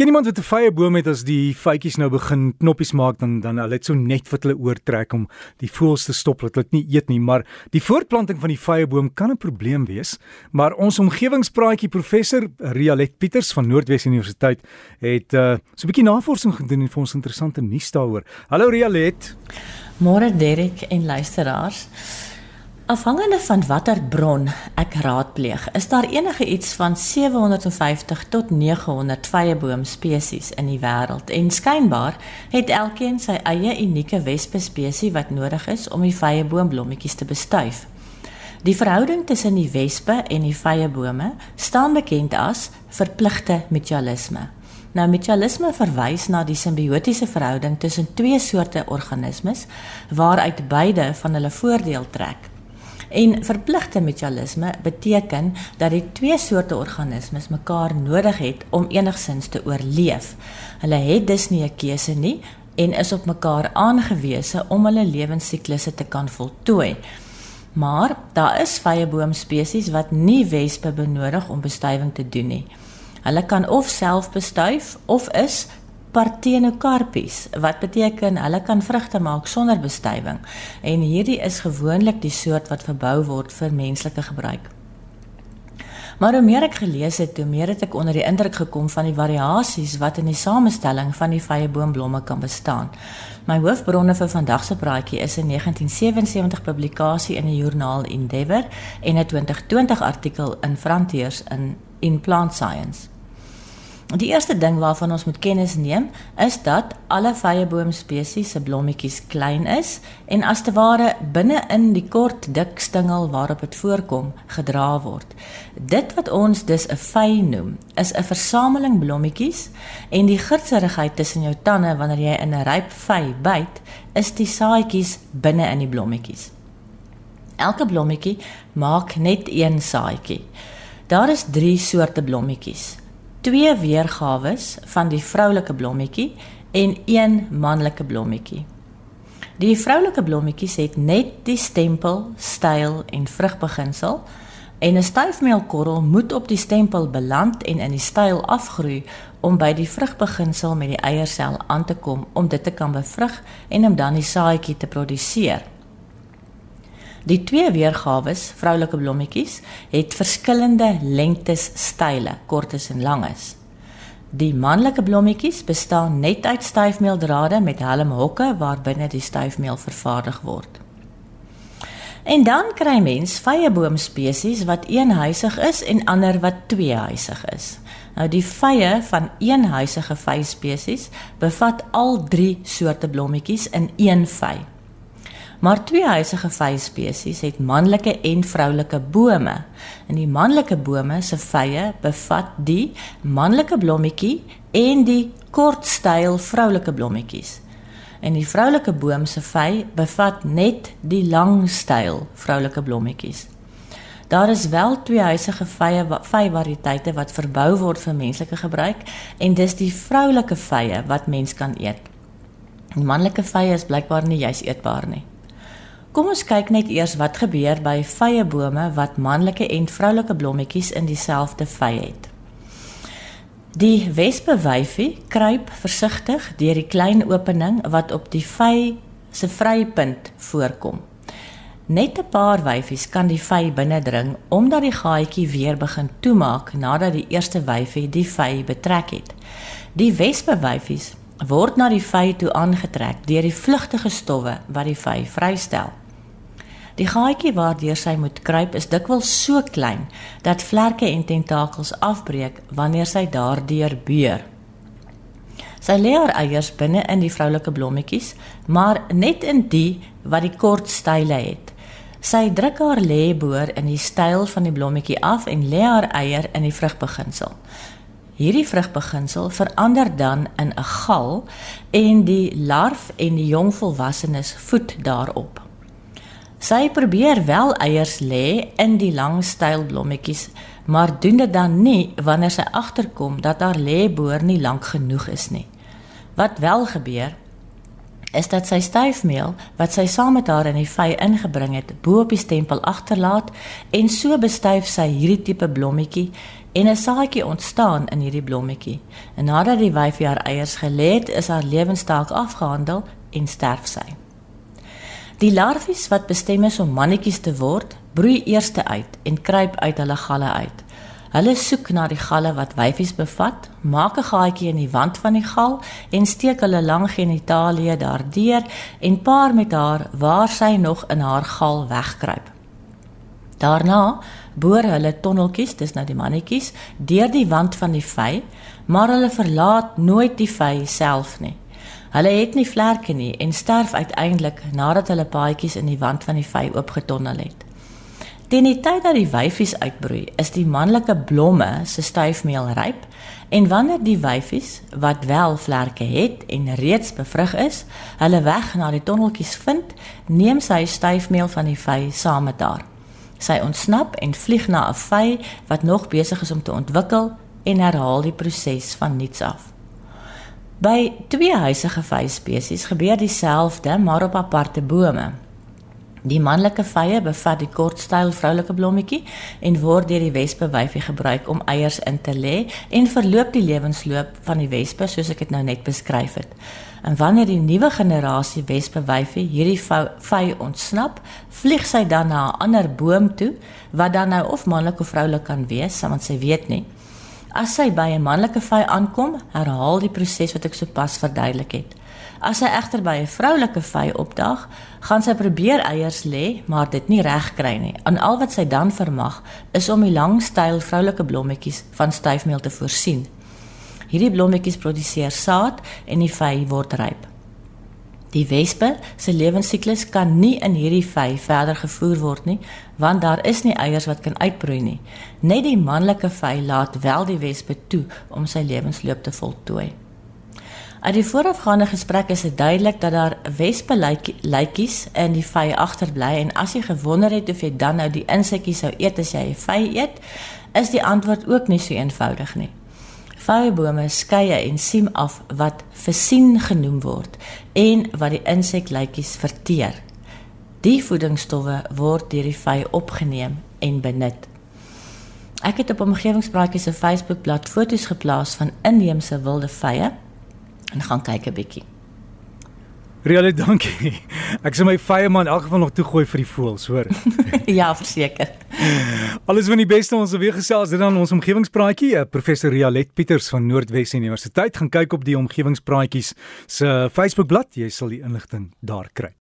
Ken iemand wat 'n vyeboom het as die vytjies nou begin knoppies maak dan dan hulle het so net wat hulle oortrek om die voëls te stop dat hulle dit nie eet nie, maar die voortplanting van die vyeboom kan 'n probleem wees. Maar ons omgewingspraatjie professor Rialet Pieters van Noordwes Universiteit het uh, so 'n bietjie navorsing gedoen en vir ons interessante nuus daaroor. Hallo Rialet. Môre Derek en luisteraars. Afhangende van watter bron ek raadpleeg, is daar enige iets van 750 tot 900 vyeboom spesies in die wêreld en skynbaar het elkeen sy eie unieke wespe spesies wat nodig is om die vyeboom blommetjies te bestuif. Die verhouding tussen die wespe en die vyebome staan bekend as verpligte mutualisme. Nou mutualisme verwys na die simbiotiese verhouding tussen twee soorte organismes waaruit beide van hulle voordeel trek. En verpligte mutualisme beteken dat die twee soorte organismes mekaar nodig het om enigsins te oorleef. Hulle het dus nie 'n keuse nie en is op mekaar aangewese om hulle lewensiklusse te kan voltooi. Maar daar is vyeboom spesies wat nie wespe benodig om bestuiving te doen nie. Hulle kan of self bestuif of is Parthenocarpies wat beteken hulle kan vrugte maak sonder bestuiving en hierdie is gewoonlik die soort wat verbou word vir menslike gebruik. Maar hoe meer ek gelees het, hoe meer het ek onder die indruk gekom van die variasies wat in die samestelling van die vyeboomblomme kan bestaan. My hoofbronne vir vandag se praatjie is 'n 1977 publikasie in die joernaal Endeavour en 'n 2020 artikel in Frontiers in in Plant Science. Die eerste ding waarvan ons moet kennis neem, is dat alle vyeboom spesies se blommetjies klein is en as te ware binne in die kort dik stingel waarop dit voorkom, gedra word. Dit wat ons dus 'n vy noem, is 'n versameling blommetjies en die gitserigheid tussen jou tande wanneer jy in 'n ryp vy byt, is die saadjies binne in die blommetjies. Elke blommetjie maak net een saadjie. Daar is 3 soorte blommetjies twee weergawe van die vroulike blommetjie en een manlike blommetjie. Die vroulike blommetjies het net die stempel, styl en vrugbeginsel en 'n styfmeelkorrel moet op die stempel beland en in die styl afgroei om by die vrugbeginsel met die eiersel aan te kom om dit te kan bevrug en om dan die saadjie te produseer. Die twee weergawe, vroulike blommetjies, het verskillende lengtes style, kortes en langes. Die manlike blommetjies bestaan net uit styfmeeldrade met helmhokke waarbinne die styfmeel vervaardig word. En dan kry mens vyeboom spesies wat eenhuisig is en ander wat tweehuisig is. Nou die vye van eenhuisige vy spesies bevat al 3 soorte blommetjies in een vy. Maar twee huisige vy spesies het manlike en vroulike bome. En die manlike bome se vye bevat die manlike blommetjie en die kortstyl vroulike blommetjies. En die vroulike boom se vy bevat net die langstyl vroulike blommetjies. Daar is wel twee huisige vye vy variëteite wat verbou word vir menslike gebruik en dis die vroulike vye wat mens kan eet. Die manlike vye is blykbaar nie juis eetbaar nie. Kom ons kyk net eers wat gebeur by vyebome wat manlike en vroulike blommetjies in dieselfde vy het. Die wespewyfie kruip versigtig deur die klein opening wat op die vy se vrypunt voorkom. Net 'n paar wyfies kan die vy binnendring omdat die gaatjie weer begin toemaak nadat die eerste wyfie die vy betrek het. Die wespewyfies word na die vy toe aangetrek deur die vlugtige stowwe wat die vy vrystel. Die gaatjie waardeur sy moet kruip is dikwels so klein dat vlerke en tentakels afbreek wanneer sy daardeur beur. Sy lê haar eiers binne in die vroulike blommetjies, maar net in die wat die kort style het. Sy druk haar lêboor in die styl van die blommetjie af en lê haar eier in die vrugbeginsel. Hierdie vrugbeginsel verander dan in 'n gal en die larf en die jong volwassenes voed daarop. Sy probeer wel eiers lê in die lang styl blommetjies, maar doen dit dan nie wanneer sy agterkom dat haar lêboor nie lank genoeg is nie. Wat wel gebeur is dat sy styfmeel wat sy saam met haar in die vy ingebring het, bo op die stempel agterlaat en so bestuif sy hierdie tipe blommetjie en 'n saadjie ontstaan in hierdie blommetjie. En nadat die wyfie haar eiers gelê het, is haar lewensstaak afgehandel en sterf sy. Die larwes wat bestem is om mannetjies te word, broei eers uit en kruip uit hulle galle uit. Hulle soek na die galle wat wyfies bevat, maak 'n gaatjie in die wand van die gal en steek hulle lang genitalie daardeur en paar met haar waar sy nog in haar gal wegkruip. Daarna boor hulle tonneltjies, dis nou die mannetjies, deur die wand van die vy, maar hulle verlaat nooit die vy self nie. Hulle het nie vlerke nie en sterf uiteindelik nadat hulle paadjies in die wand van die vy oopgetonnel het. Teen die tyd dat die wyfies uitbroei, is die manlike blomme se styfmeel ryp en wanneer die wyfies wat wel vlerke het en reeds bevrug is, hulle weg na die tonneltjies vind, neem sy styfmeel van die vy saam met haar. Sy ontsnap en vlieg na 'n vy wat nog besig is om te ontwikkel en herhaal die proses van niets af. By twee huisige vy spesies gebeur dieselfde maar op aparte bome. Die manlike vye bevat die kortstyl vroulike blommetjie en word deur die wespe wyfie gebruik om eiers in te lê en verloop die lewensloop van die wespe soos ek dit nou net beskryf het. En wanneer die nuwe generasie wespe wyfie hierdie vy ontsnap, vlieg sy dan na 'n ander boom toe wat dan nou of manlik of vroulik kan wees, want sy weet nie. As sy by 'n manlike vy aankom, herhaal die proses wat ek sopas verduidelik het. As sy egter by 'n vroulike vy opdag, gaan sy probeer eiers lê, maar dit nie reg kry nie. En al wat sy dan vermag, is om die lang styl vroulike blommetjies van styfmeel te voorsien. Hierdie blommetjies produseer saad en die vy word ryp. Die wespe se lewensiklus kan nie in hierdie vy verder gevoer word nie, want daar is nie eiers wat kan uitbroei nie. Net die manlike vy laat wel die wespe toe om sy lewensloop te voltooi. Uit die voorafgaande gesprek is dit duidelik dat daar wespe lykies in die vy agterbly en as jy gewonder het of jy dan nou die insekkies sou eet as jy 'n vy eet, is die antwoord ook nie so eenvoudig nie. Vyebome skei en siem af wat vesien genoem word en wat die inseklykies verteer. Die voedingsstowwe word deur die vy opgeneem en benut. Ek het op omgewingspraatjies se Facebookblad foto's geplaas van inheemse wilde vye en gaan kyk 'n bietjie. Riale, dankie. Ek sê my vye man in elk geval nog toe gooi vir die voëls, hoor. ja, verseker. Alles van die beste ons weer gesels dit dan ons omgewingspraatjie. Eh, professor Rialet Pieters van Noordwes Universiteit gaan kyk op die omgewingspraatjies se Facebookblad. Jy sal die inligting daar kry.